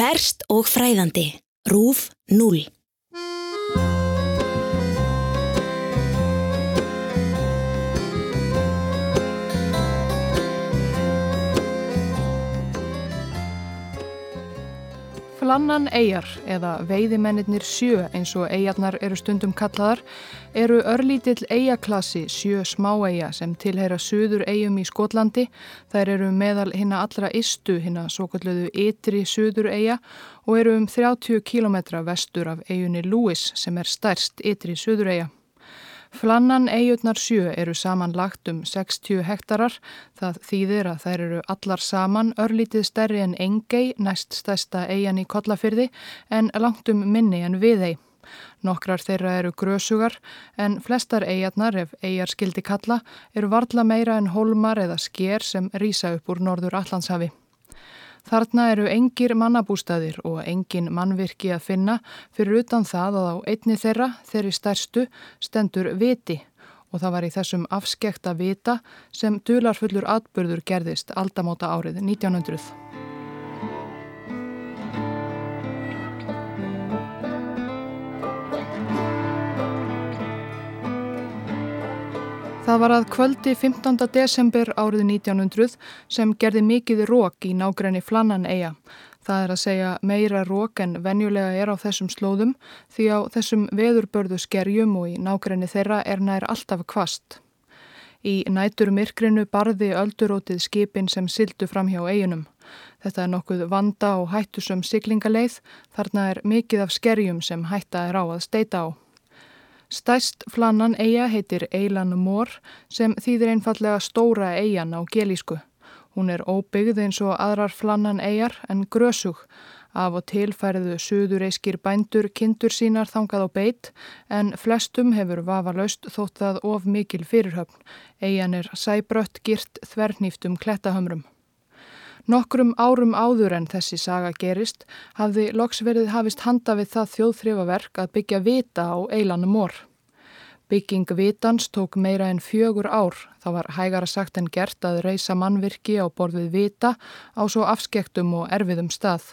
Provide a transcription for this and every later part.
Ferst og fræðandi. Rúf 0. Flannan eigjar eða veiðimennir sjö eins og eigjarnar eru stundum kallaðar eru örlítill eigjaklassi sjö smáeigja sem tilheyra söður eigum í Skotlandi. Þær eru meðal hinna allra istu hinna svo kalluðu ytri söður eigja og eru um 30 km vestur af eigunni Lewis sem er stærst ytri söður eigja. Flannan eigutnar sjö eru saman lagt um 60 hektarar. Það þýðir að þær eru allar saman örlítið stærri en Engei, næst stærsta eigan í Kollafyrði, en langt um minni en Viðei. Nokkrar þeirra eru grösugar en flestar eigarnar, ef eigar skildi kalla, eru varla meira en holmar eða sker sem rýsa upp úr norður Allandshafi. Þarna eru engir mannabústaðir og engin mannvirki að finna fyrir utan það að á einni þeirra, þeirri stærstu, stendur viti og það var í þessum afskekta vita sem dularfullur atbyrður gerðist aldamóta árið 1900. Það var að kvöldi 15. desember árið 1900 sem gerði mikið rók í nágræni Flannan eiga. Það er að segja meira rók en venjulega er á þessum slóðum því á þessum veðurbörðu skerjum og í nágræni þeirra er nær alltaf kvast. Í nætur myrkrinu barði öldurótið skipin sem sildu fram hjá eiginum. Þetta er nokkuð vanda og hættusum siglingaleið, þarna er mikið af skerjum sem hætta er á að steita á. Stæst flannan eiga heitir Eilan Mór sem þýðir einfallega stóra eigan á gelísku. Hún er óbyggð eins og aðrar flannan eigar en grösug. Af og til færðu suðureiskir bændur kindur sínar þangað á beitt en flestum hefur vafalaust þótt það of mikil fyrirhöfn. Eigan er sæbrött girt þvernýftum klettahömrum. Nokkrum árum áður en þessi saga gerist hafði loksverið hafist handa við það þjóðþrifaverk að byggja vita á eilanum mór. Bygging vitans tók meira en fjögur ár. Það var hægara sagt en gert að reysa mannvirki á borðið vita á svo afskektum og erfiðum stað.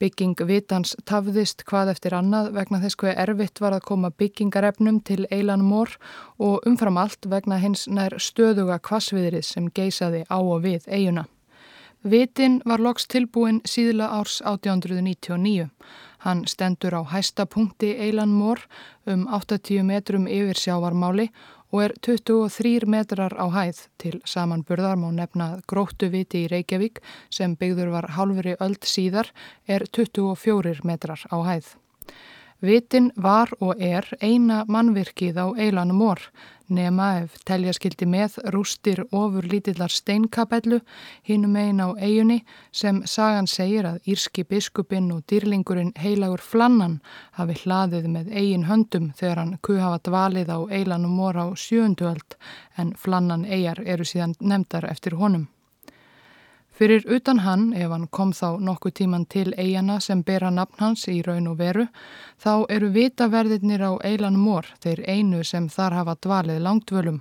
Bygging vitans tafðist hvað eftir annað vegna þess hver erfitt var að koma byggingarefnum til eilanum mór og umfram allt vegna hins nær stöðuga kvassviðrið sem geisaði á og við eiguna. Vitin var loks tilbúin síðla árs 1899. Hann stendur á hæsta punkti Eilan Mór um 80 metrum yfir sjávarmáli og er 23 metrar á hæð til samanburðar má nefna gróttu viti í Reykjavík sem byggður var halveri öld síðar er 24 metrar á hæð. Vitin var og er eina mannvirkið á Eilanum Mór nema ef telja skildi með rústir ofur lítillar steinkapellu hinum einn á eigunni sem sagan segir að írski biskupinn og dýrlingurinn heilagur Flannan hafi hlaðið með eigin höndum þegar hann kuhafa dvalið á eilanum mor á sjöunduöld en Flannan eigar eru síðan nefndar eftir honum. Fyrir utan hann, ef hann kom þá nokkuð tíman til eigana sem bera nafn hans í raun og veru, þá eru vitaverðirnir á eilanum mór, þeir einu sem þar hafa dvalið langtvölum.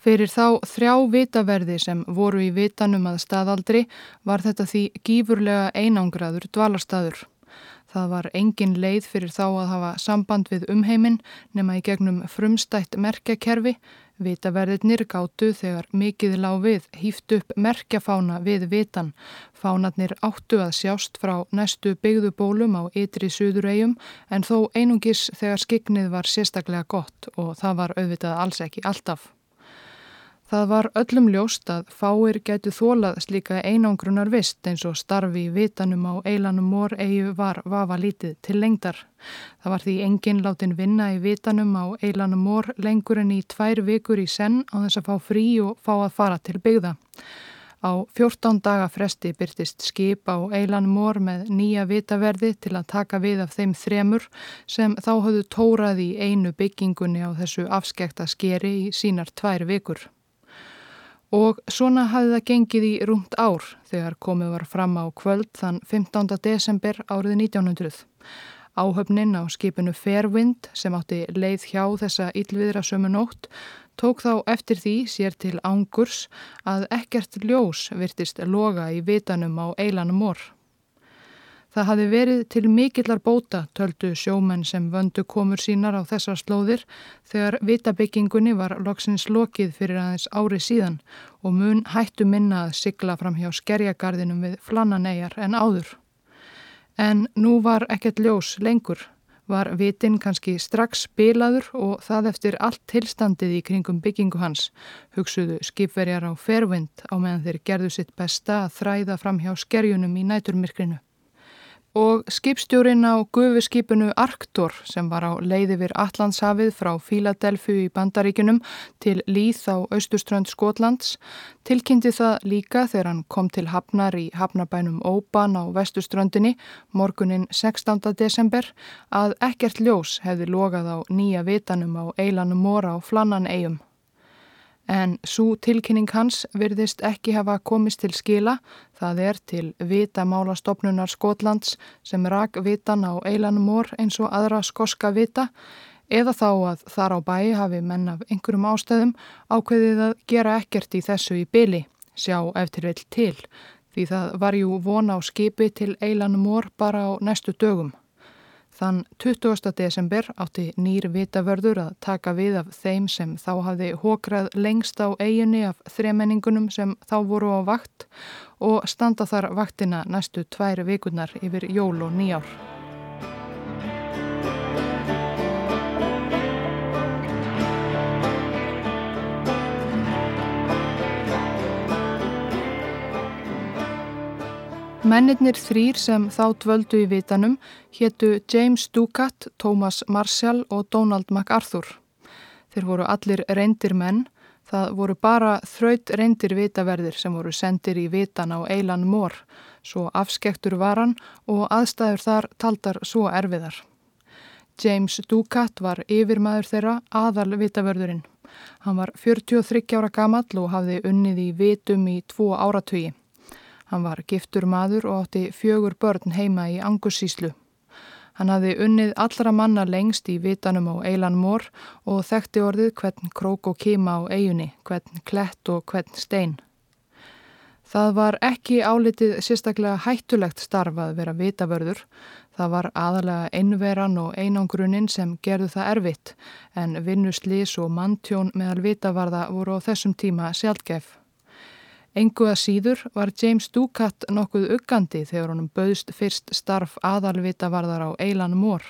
Fyrir þá þrjá vitaverði sem voru í vitanum að staðaldri var þetta því gífurlega einangraður dvalarstaður. Það var engin leið fyrir þá að hafa samband við umheiminn nema í gegnum frumstætt merkjakerfi Vitaverðirnir gáttu þegar mikið lág við hýft upp merkjafána við vitan. Fánarnir áttu að sjást frá næstu byggðubólum á ytri suðuregjum en þó einungis þegar skiknið var sérstaklega gott og það var auðvitað alls ekki alltaf. Það var öllum ljóst að fáir gætu þólað slíka einangrunar vist eins og starfi í vitanum á eilanum mór eigu var vafa lítið til lengdar. Það var því enginn látin vinna í vitanum á eilanum mór lengur en í tvær vikur í senn á þess að fá frí og fá að fara til byggða. Á 14 daga fresti byrtist skip á eilanum mór með nýja vitaverði til að taka við af þeim þremur sem þá höfðu tórað í einu byggingunni á þessu afskekta skeri í sínar tvær vikur. Og svona hafði það gengið í rúmt ár þegar komið var fram á kvöld þann 15. desember árið 1900. Áhöfnin á skipinu Fairwind sem átti leið hjá þessa yllviðra sömu nótt tók þá eftir því sér til ángurs að ekkert ljós virtist loga í vitanum á eilanum orð. Það hafi verið til mikillar bóta, töldu sjómenn sem vöndu komur sínar á þessar slóðir þegar vitabyggingunni var loksins lokið fyrir aðeins ári síðan og mun hættu minna að sigla fram hjá skerjagarðinum við flananæjar en áður. En nú var ekkert ljós lengur var vitin kannski strax spilaður og það eftir allt tilstandið í kringum byggingu hans, hugsuðu skipverjar á fervind á meðan þeir gerðu sitt besta að þræða fram hjá skerjunum í næturmirkrinu og skipstjórin á gufuskipinu Arktor sem var á leiði vir Allandshafið frá Fíladelfu í Bandaríkunum til Líð á austurströnd Skotlands tilkynnti það líka þegar hann kom til Hafnar í Hafnabænum Óban á vestuströndinni morgunin 16. desember að ekkert ljós hefði logað á nýja vitanum á Eilanum Móra á Flannan eigum. En svo tilkynning hans virðist ekki hafa komist til skila, það er til vitamálastofnunar Skotlands sem rak vitan á eilanumor eins og aðra skoska vita, eða þá að þar á bæ hafi menn af einhverjum ástæðum ákveðið að gera ekkert í þessu í byli, sjá eftir vel til, því það var jú von á skipi til eilanumor bara á næstu dögum. Þann 20. desember átti nýr vitavörður að taka við af þeim sem þá hafði hókrað lengst á eiginni af þremenningunum sem þá voru á vakt og standa þar vaktina næstu tvær vikurnar yfir jól og nýjár. Mennirnir þrýr sem þá dvöldu í vitanum héttu James Ducat, Thomas Marshall og Donald MacArthur. Þeir voru allir reyndir menn, það voru bara þraut reyndir vitaverðir sem voru sendir í vitan á Eilan Mór, svo afskektur varan og aðstæður þar taldar svo erfiðar. James Ducat var yfirmaður þeirra aðal vitaverðurinn. Hann var 43 ára gamall og hafði unnið í vitum í tvo áratögi. Hann var giftur maður og átti fjögur börn heima í Angussíslu. Hann hafði unnið allra manna lengst í vitanum á Eilan Mór og þekkti orðið hvern krók og kima á eigunni, hvern klett og hvern stein. Það var ekki álitið sérstaklega hættulegt starf að vera vitavörður. Það var aðalega einveran og einangrunnin sem gerðu það erfitt en vinnuslís og manntjón meðal vitavarða voru á þessum tíma sjálfgef. Engu að síður var James Ducat nokkuð uggandi þegar honum bauðst fyrst starf aðalvita varðar á Eilan Mór.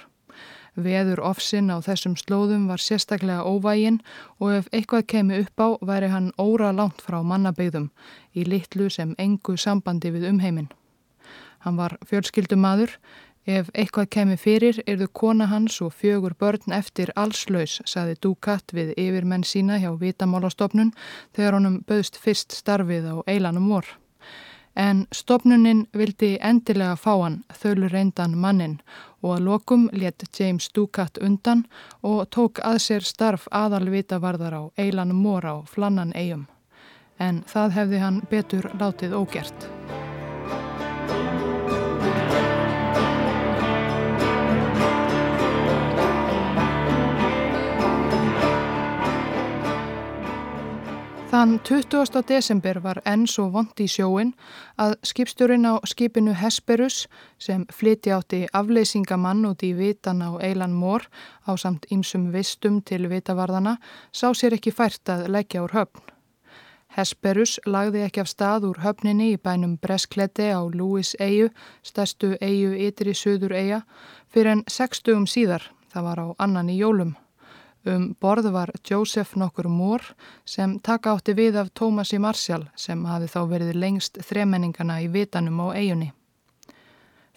Veður ofsinn á þessum slóðum var sérstaklega óvægin og ef eitthvað kemi upp á væri hann óra langt frá mannabegðum í litlu sem engu sambandi við umheiminn. Hann var fjölskyldumadur Ef eitthvað kemi fyrir erðu kona hans og fjögur börn eftir allslaus, saði Dukat við yfirmenn sína hjá Vitamálastofnun þegar honum bauðst fyrst starfið á eilanum vor. En stopnunin vildi endilega fá hann þölu reyndan mannin og að lokum let James Dukat undan og tók að sér starf aðalvitavarðar á eilanum vor á flannan eigum. En það hefði hann betur látið ógert. Þann 20. desember var enn svo vond í sjóin að skipstjórin á skipinu Hesperus sem flyti átti afleysingamann út í vitan á Eilan Mór á samt ýmsum vistum til vitavarðana sá sér ekki fært að leggja úr höfn. Hesperus lagði ekki af stað úr höfninni í bænum Breskleti á Lewis eigu, stærstu eigu ytri söður eiga, fyrir en 60 síðar, það var á annan í jólum. Um borð var Joseph nokkur mór sem taka átti við af Tómasi Marshall sem hafi þá verið lengst þremenningana í vitanum á eigunni.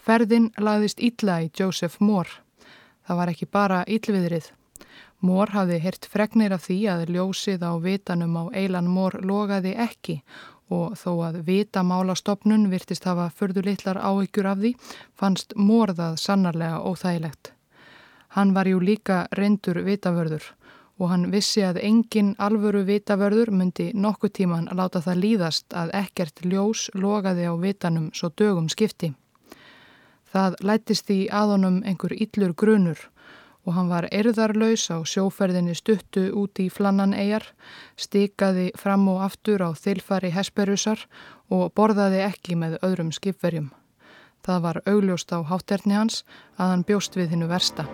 Ferðin lagðist ítla í Joseph Mór. Það var ekki bara íllviðrið. Mór hafði hirt fregnir af því að ljósið á vitanum á eilan Mór logaði ekki og þó að vitamálastofnun virtist hafa förðulitlar áhyggjur af því fannst Mór það sannarlega óþægilegt. Hann var jú líka reyndur vitavörður og hann vissi að engin alvöru vitavörður myndi nokkuð tíman láta það líðast að ekkert ljós logaði á vitanum svo dögum skipti. Það lættist í aðonum einhver yllur grunur og hann var erðarlaus á sjóferðinni stuttu út í flannan eigar, stikaði fram og aftur á þilfari hesperusar og borðaði ekki með öðrum skipverjum. Það var augljóst á hátterni hans að hann bjóst við hinnu versta.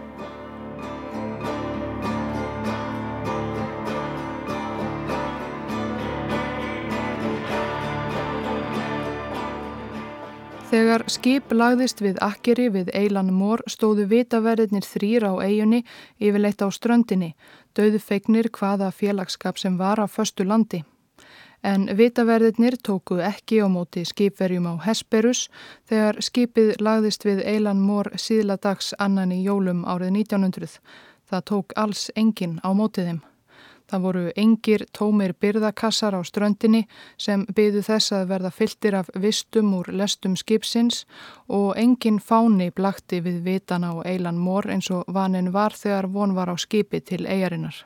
Þegar skip lagðist við akkeri við Eilan Mór stóðu vitaverðinir þrýr á eigunni yfirleitt á ströndinni, döðu feignir hvaða félagskap sem var á förstu landi. En vitaverðinir tóku ekki á móti skipverjum á Hesperus þegar skipið lagðist við Eilan Mór síðla dags annan í jólum árið 1900. Það tók alls engin á mótið þeim. Það voru engir tómir byrðakassar á ströndinni sem byðu þess að verða fylltir af vistum úr lestum skipsins og engin fáni blakti við vitan á eilan mór eins og vanin var þegar von var á skipi til eigarinnar.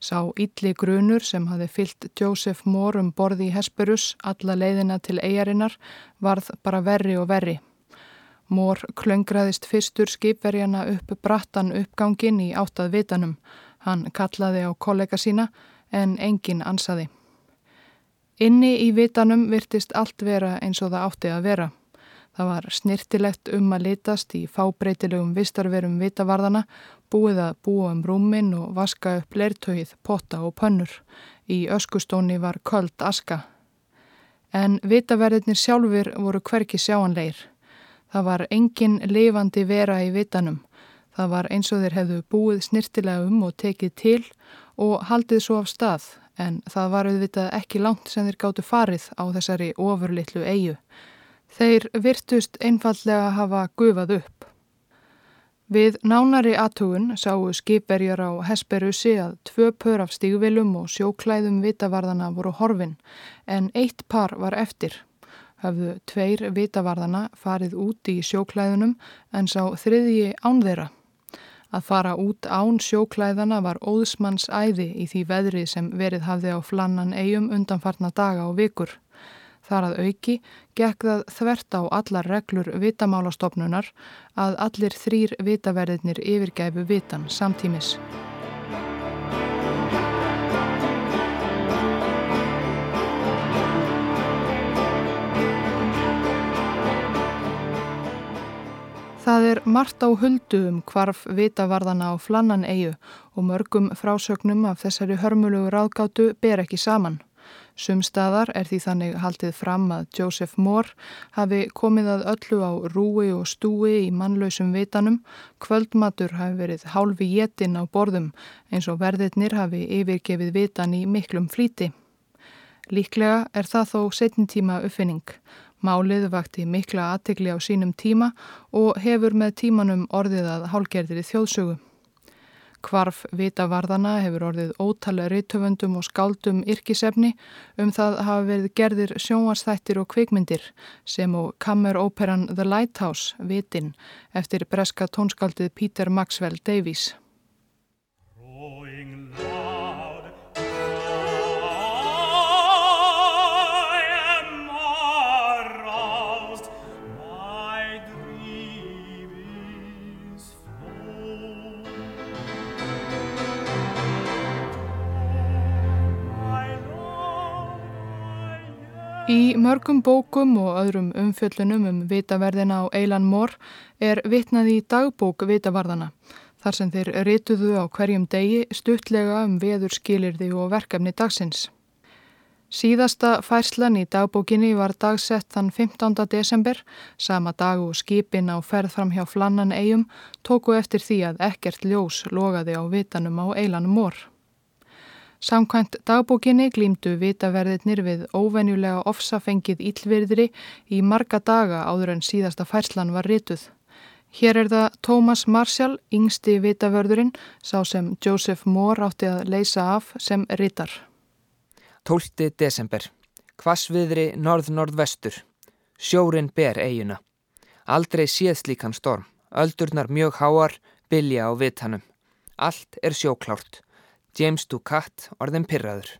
Sá ylli grunur sem hafi fyllt Joseph Moore um borði í Hesperus alla leiðina til eigarinnar varð bara verri og verri. Mór klöngraðist fyrstur skipverjana upp brattan uppgangin í áttað vitanum Hann kallaði á kollega sína en enginn ansaði. Inni í vitanum virtist allt vera eins og það átti að vera. Það var snirtilegt um að litast í fábreytilegum vistarverum vitavarðana, búið að búa um rúmin og vaska upp leirtögið, potta og pönnur. Í öskustóni var köld aska. En vitaverðinir sjálfur voru hverki sjáanleir. Það var engin lifandi vera í vitanum. Það var eins og þeir hefðu búið snirtilega um og tekið til og haldið svo af stað en það var auðvitað ekki langt sem þeir gáttu farið á þessari ofurlittlu eigu. Þeir virtust einfallega hafa gufað upp. Við nánari aðtugun sáu skipverjar á Hesperussi að tvö pör af stígvilum og sjóklæðum vitavarðana voru horfin en eitt par var eftir. Hafðu tveir vitavarðana farið út í sjóklæðunum en sá þriðji ánþeira. Að fara út án sjóklæðana var óðsmanns æði í því veðri sem verið hafði á flannan eigum undanfarna daga og vikur. Þar að auki gekk það þvert á allar reglur vitamálastofnunar að allir þrýr vitaverðinir yfirgæfu vitan samtímis. Það er margt á huldu um hvarf vitavarðana á flannan eigu og mörgum frásögnum af þessari hörmulugu ráðgátu ber ekki saman. Sumstaðar er því þannig haldið fram að Joseph Moore hafi komið að öllu á rúi og stúi í mannlausum vitanum, kvöldmatur hafi verið hálfi jétin á borðum eins og verðirnir hafi yfirgefið vitan í miklum flíti. Líklega er það þó setnitíma uppfinning. Málið vakti mikla aðtegli á sínum tíma og hefur með tímanum orðið að hálgerðir í þjóðsögu. Kvarf vitavarðana hefur orðið ótalega rítöfundum og skáldum yrkisefni um það hafa verið gerðir sjónvarsþættir og kvikmyndir sem og kammeróperan The Lighthouse, Vitin, eftir breska tónskaldið Peter Maxwell Davies. Í mörgum bókum og öðrum umfjöllunum um vitaverðina á Eilan Mór er vitnað í dagbók vitavarðana þar sem þeir rituðu á hverjum degi stuttlega um veður skilirði og verkefni dagsins. Síðasta færslan í dagbókinni var dagsett þann 15. desember, sama dag og skipin á ferð fram hjá flannan eigum tóku eftir því að ekkert ljós logaði á vitanum á Eilan Mór. Samkvæmt dagbókinni glýmdu vitaverðirnir við óvenjulega ofsafengið íllverðri í marga daga áður en síðasta færslan var rituð. Hér er það Thomas Marshall, yngsti vitavörðurinn, sá sem Joseph Moore átti að leysa af sem ritar. 12. desember. Hvasviðri norð-norðvestur. Sjórin ber eiguna. Aldrei séð slíkan storm. Öldurnar mjög háar, bilja á vitanum. Allt er sjóklárt. James Ducat orðin pyrraður.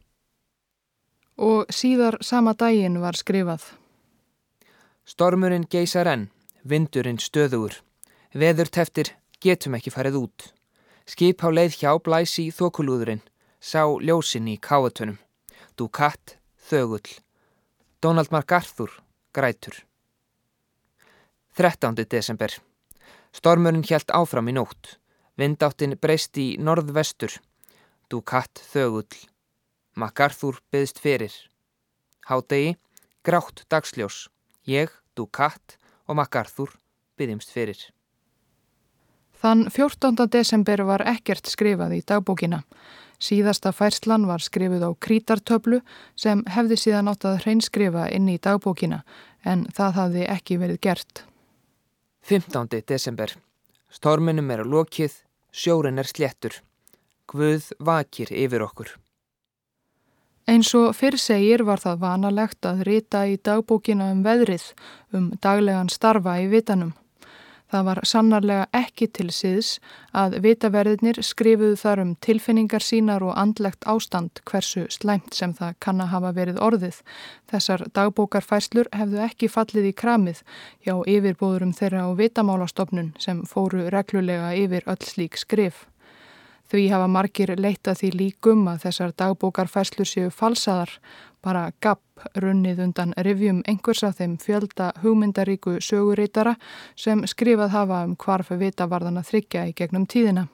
Og síðar sama daginn var skrifað. Stormurinn geysar enn, vindurinn stöðugur. Veður teftir, getum ekki farið út. Skip á leið hjá blæsi í þokulúðurinn, sá ljósinn í káatunum. Ducat, þögull. Donald MacArthur, grætur. 13. desember. Stormurinn hjælt áfram í nótt. Vindáttin breyst í norðvestur. Du katt þögull. MacArthur byðst fyrir. Hádegi, grátt dagsljós. Ég, du katt og MacArthur byðimst fyrir. Þann 14. desember var ekkert skrifað í dagbókina. Síðasta færslan var skrifuð á krítartöflu sem hefði síðan átt að hreinskrifa inn í dagbókina en það hafði ekki verið gert. 15. desember. Storminum er á lokið, sjórin er sléttur. Guð vakir yfir okkur. Eins og fyrr segir var það vanalegt að rita í dagbókina um veðrið, um daglegan starfa í vitanum. Það var sannarlega ekki til síðs að vitaverðinir skrifuðu þar um tilfinningar sínar og andlegt ástand hversu slæmt sem það kann að hafa verið orðið. Þessar dagbókarfæslur hefðu ekki fallið í kramið hjá yfirbóðurum þeirra á vitamálastofnun sem fóru reglulega yfir öll slík skrif. Því hafa margir leitað því líkum að þessar dagbókarfæslur séu falsaðar, bara gapp runnið undan rivjum einhvers af þeim fjölda hugmyndaríku sögurítara sem skrifað hafa um hvarf vitavarðana þryggja í gegnum tíðina.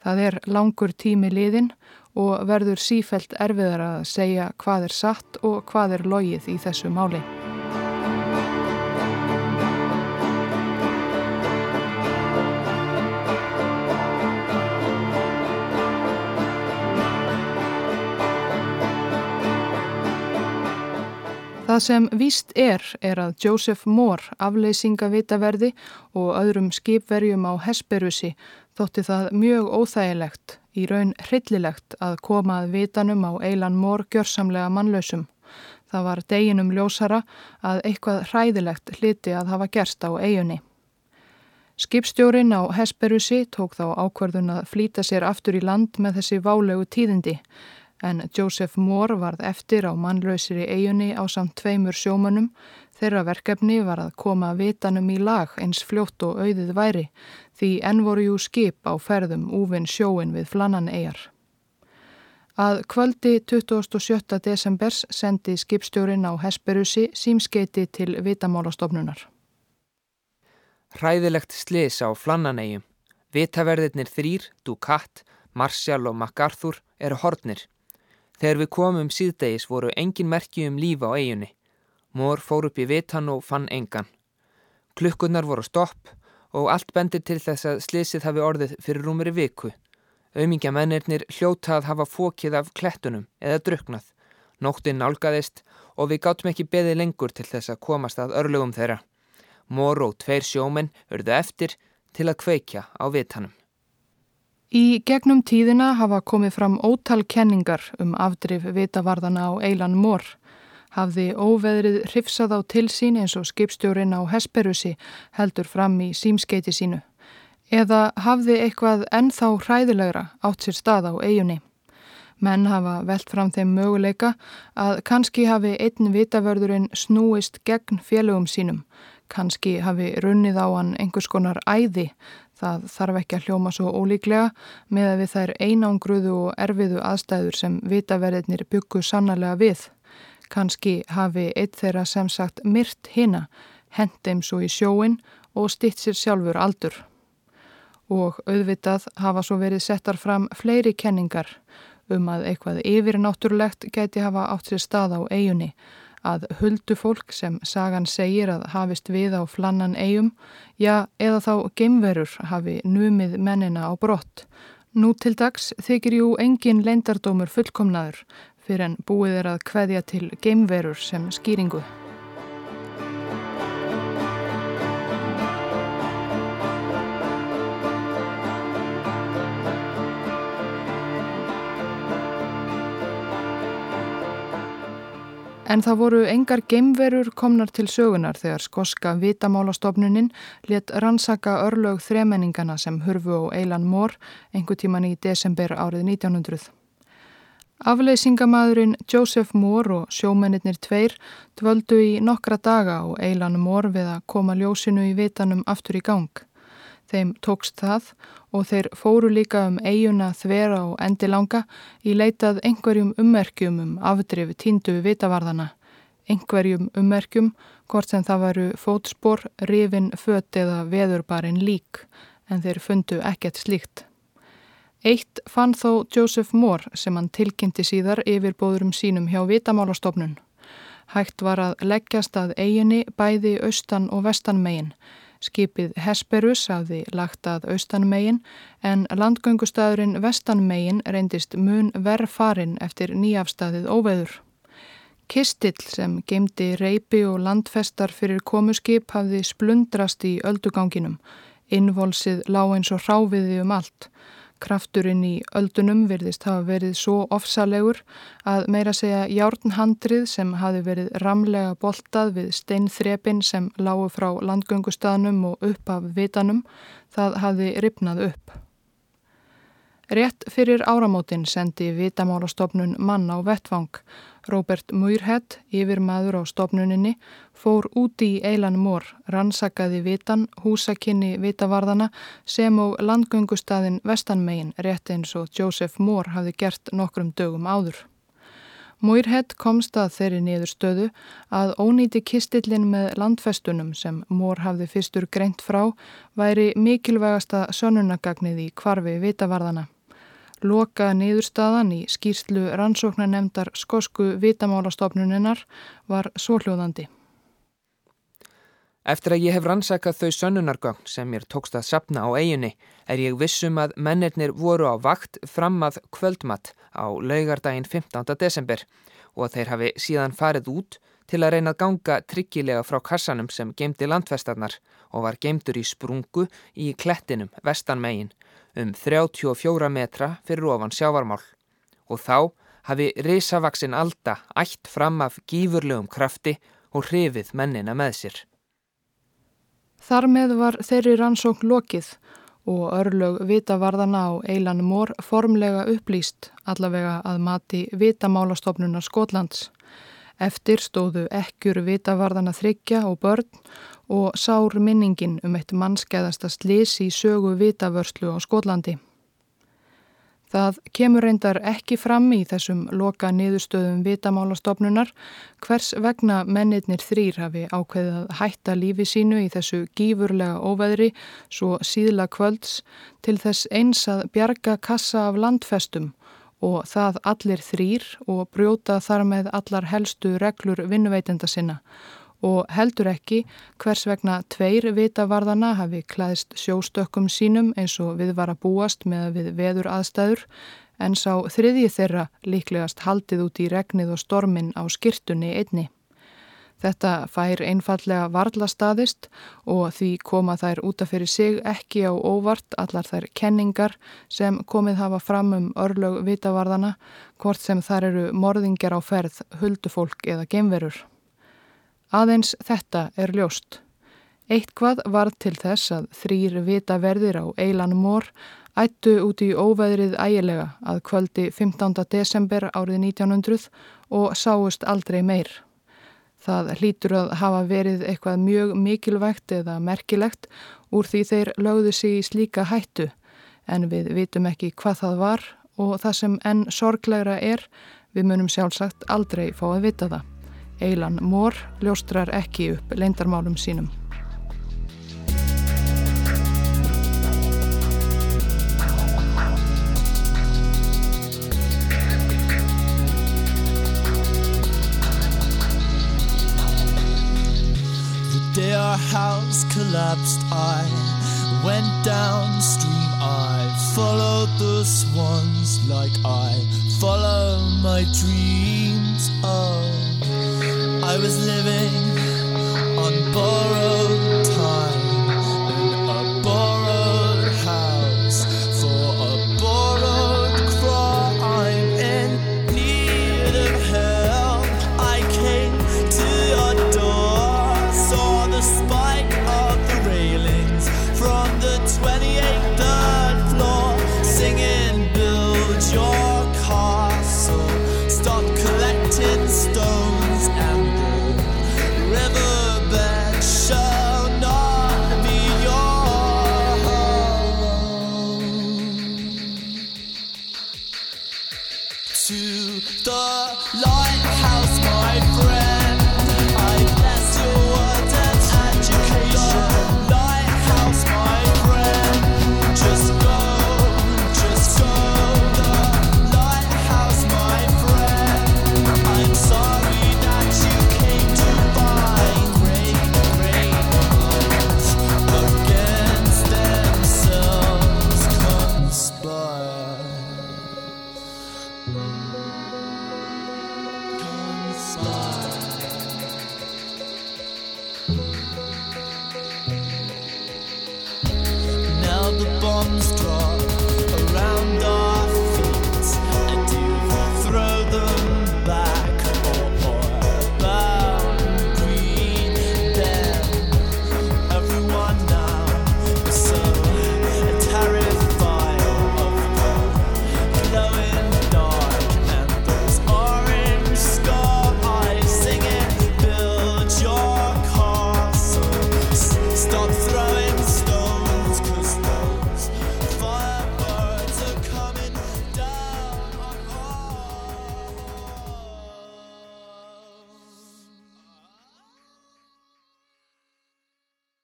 Það er langur tími liðin og verður sífelt erfiðar að segja hvað er satt og hvað er logið í þessu máli. Það sem víst er, er að Joseph Moore, afleysingavitaverði og öðrum skipverjum á Hesperusi þótti það mjög óþægilegt, í raun hryllilegt að koma að vitanum á Eilan Moore gjörsamlega mannlausum. Það var deginum ljósara að eitthvað hræðilegt hliti að hafa gerst á eigunni. Skipstjórin á Hesperusi tók þá ákverðun að flýta sér aftur í land með þessi válegu tíðindi en Joseph Moore varð eftir á mannlausir í eigunni á samt tveimur sjómanum. Þeirra verkefni var að koma vitanum í lag eins fljótt og auðið væri því enn voru jú skip á ferðum úvinn sjóin við flannan eigar. Að kvöldi 27. desembers sendi skipstjórin á Hesperusi símskeiti til vitamálastofnunar. Hræðilegt slis á flannanegjum. Vitaverðirnir þrýr, Ducat, Marshall og MacArthur eru hornir. Þegar við komum síðdegis voru engin merki um lífa á eiginni. Mór fór upp í vitan og fann engan. Klukkurnar voru stopp og allt bendir til þess að slisið hafi orðið fyrir rúmeri viku. Aumingja mennirnir hljóta að hafa fókið af klettunum eða druknað. Nóttinn nálgæðist og við gáttum ekki beði lengur til þess að komast að örlugum þeirra. Mór og tveir sjómenn örðu eftir til að kveikja á vitanum. Í gegnum tíðina hafa komið fram ótal kenningar um afdrif vitavarðana á Eilan Mór. Hafði óveðrið hrifsað á tilsín eins og skipstjórin á Hesperusi heldur fram í símskeiti sínu. Eða hafði eitthvað ennþá hræðilegra átt sér stað á eigunni. Menn hafa velt fram þeim möguleika að kannski hafi einn vitavörðurinn snúist gegn félögum sínum. Kannski hafi runnið á hann einhvers konar æði Það þarf ekki að hljóma svo ólíklega með að við þær einangruðu og erfiðu aðstæður sem vitaverðinir byggu sannarlega við. Kanski hafi eitt þeirra sem sagt myrt hina, hendeim svo í sjóin og stitt sér sjálfur aldur. Og auðvitað hafa svo verið settar fram fleiri kenningar um að eitthvað yfirnáttúrulegt gæti hafa átt sér stað á eigunni að huldu fólk sem sagan segir að hafist við á flannan eigum, já eða þá geimverur hafi numið mennina á brott. Nú til dags þykir jú engin leindardómur fullkomnaður fyrir en búið er að kveðja til geimverur sem skýringu. En það voru engar geimverur komnar til sögunar þegar skoska vitamálastofnuninn let rannsaka örlög þremenningana sem hurfu á Eilan Mór einhver tíman í desember árið 1900. Afleysingamadurinn Joseph Moore og sjómennir tveir dvöldu í nokkra daga á Eilan Mór við að koma ljósinu í vitanum aftur í gang. Þeim tókst það og þeir fóru líka um eiguna þvera og endilanga í leitað einhverjum ummerkjum um afdrif tíndu vitavarðana. engverjum ummerkjum, hvort sem það varu fótspor, rifin, fött eða veðurbarinn lík, en þeir fundu ekkert slíkt. Eitt fann þó Joseph Moore sem hann tilkynnti síðar yfir bóðurum sínum hjá Vitamálastofnun. Hægt var að leggjast að eiginni bæði austan og vestan megin. Skipið Hesperus hafði lagt að austan megin en landgöngustæðurinn vestan megin reyndist mun verð farin eftir nýjafstæðið óveður. Kistill sem gemdi reypi og landfestar fyrir komuskip hafði splundrast í ölduganginum. Innvolsið lág eins og ráfiði um allt. Krafturinn í öldunum virðist hafa verið svo ofsalegur að meira segja járnhandrið sem hafi verið ramlega boltað við steinþrepin sem lágu frá landgöngustaðnum og upp af vitanum, það hafi ripnað upp. Rétt fyrir áramótin sendi vitamálastofnun mann á vettvang. Robert Muirhead, yfir maður á stofnuninni, fór úti í eilan mór, rannsakaði vitan, húsakinni vitavarðana sem og landgöngustadin vestanmegin, rétt eins og Joseph Moore hafi gert nokkrum dögum áður. Muirhead komst að þeirri niður stöðu að ónýti kistillin með landfestunum sem Moore hafði fyrstur greint frá væri mikilvægasta sönunagagnið í kvarfi vitavarðana. Loka niðurstaðan í skýrslu rannsóknanemdar skosku vitamálastofnuninnar var svoljóðandi. Eftir að ég hef rannsakað þau sönnunargögn sem mér tókst að sapna á eiginni er ég vissum að mennirnir voru á vakt fram að kvöldmatt á laugardaginn 15. desember og að þeir hafi síðan farið út til að reyna að ganga tryggilega frá kassanum sem gemdi landfestarnar og var gemdur í sprungu í klettinum vestanmegin um 34 metra fyrir ofan sjávarmál og þá hafi risavaksinn alda ætt fram af gífurlegum krafti og hrifið mennina með sér. Þar með var þeirri rannsókn lokið og örlög vitavarðana á Eilan Mór formlega upplýst allavega að mati vitamálastofnunar Skotlands. Eftir stóðu ekkjur vitavarðana þryggja og börn og sár minningin um eitt mannskæðasta slis í sögu vitavörslu á Skotlandi. Það kemur reyndar ekki fram í þessum loka niðurstöðum vitamálastofnunar hvers vegna mennirnir þrýr hafi ákveðið að hætta lífi sínu í þessu gífurlega óveðri svo síðla kvölds til þess eins að bjarga kassa af landfestum og það allir þrýr og brjóta þar með allar helstu reglur vinnuveitenda sinna og heldur ekki hvers vegna tveir vitavarðana hafi klæðist sjóstökkum sínum eins og við var að búast með við veður aðstæður en sá þriðji þeirra líklegast haldið út í regnið og stormin á skirtunni einni. Þetta fær einfallega varla staðist og því koma þær útaf fyrir sig ekki á óvart allar þær kenningar sem komið hafa fram um örlög vitavarðana hvort sem þar eru morðingjar á ferð, huldufólk eða gemverur. Aðeins þetta er ljóst. Eitt hvað var til þess að þrýr vitaverðir á Eilan Mór ættu út í óveðrið ægilega að kvöldi 15. desember árið 1900 og sáust aldrei meir. Það hlýtur að hafa verið eitthvað mjög mikilvægt eða merkilegt úr því þeir lögðu sig í slíka hættu en við vitum ekki hvað það var og það sem enn sorglegra er, við munum sjálfsagt aldrei fá að vita það. Eilan Mór ljóstrar ekki upp leindarmálum sínum. day our house collapsed, I went downstream. I followed the swans like I follow my dreams. Oh, I was living on borrowed time in a borrowed house for a borrowed crime. In need of help. I came to your door, saw the spike of the railings from the 28th floor, singing, Build your car. storms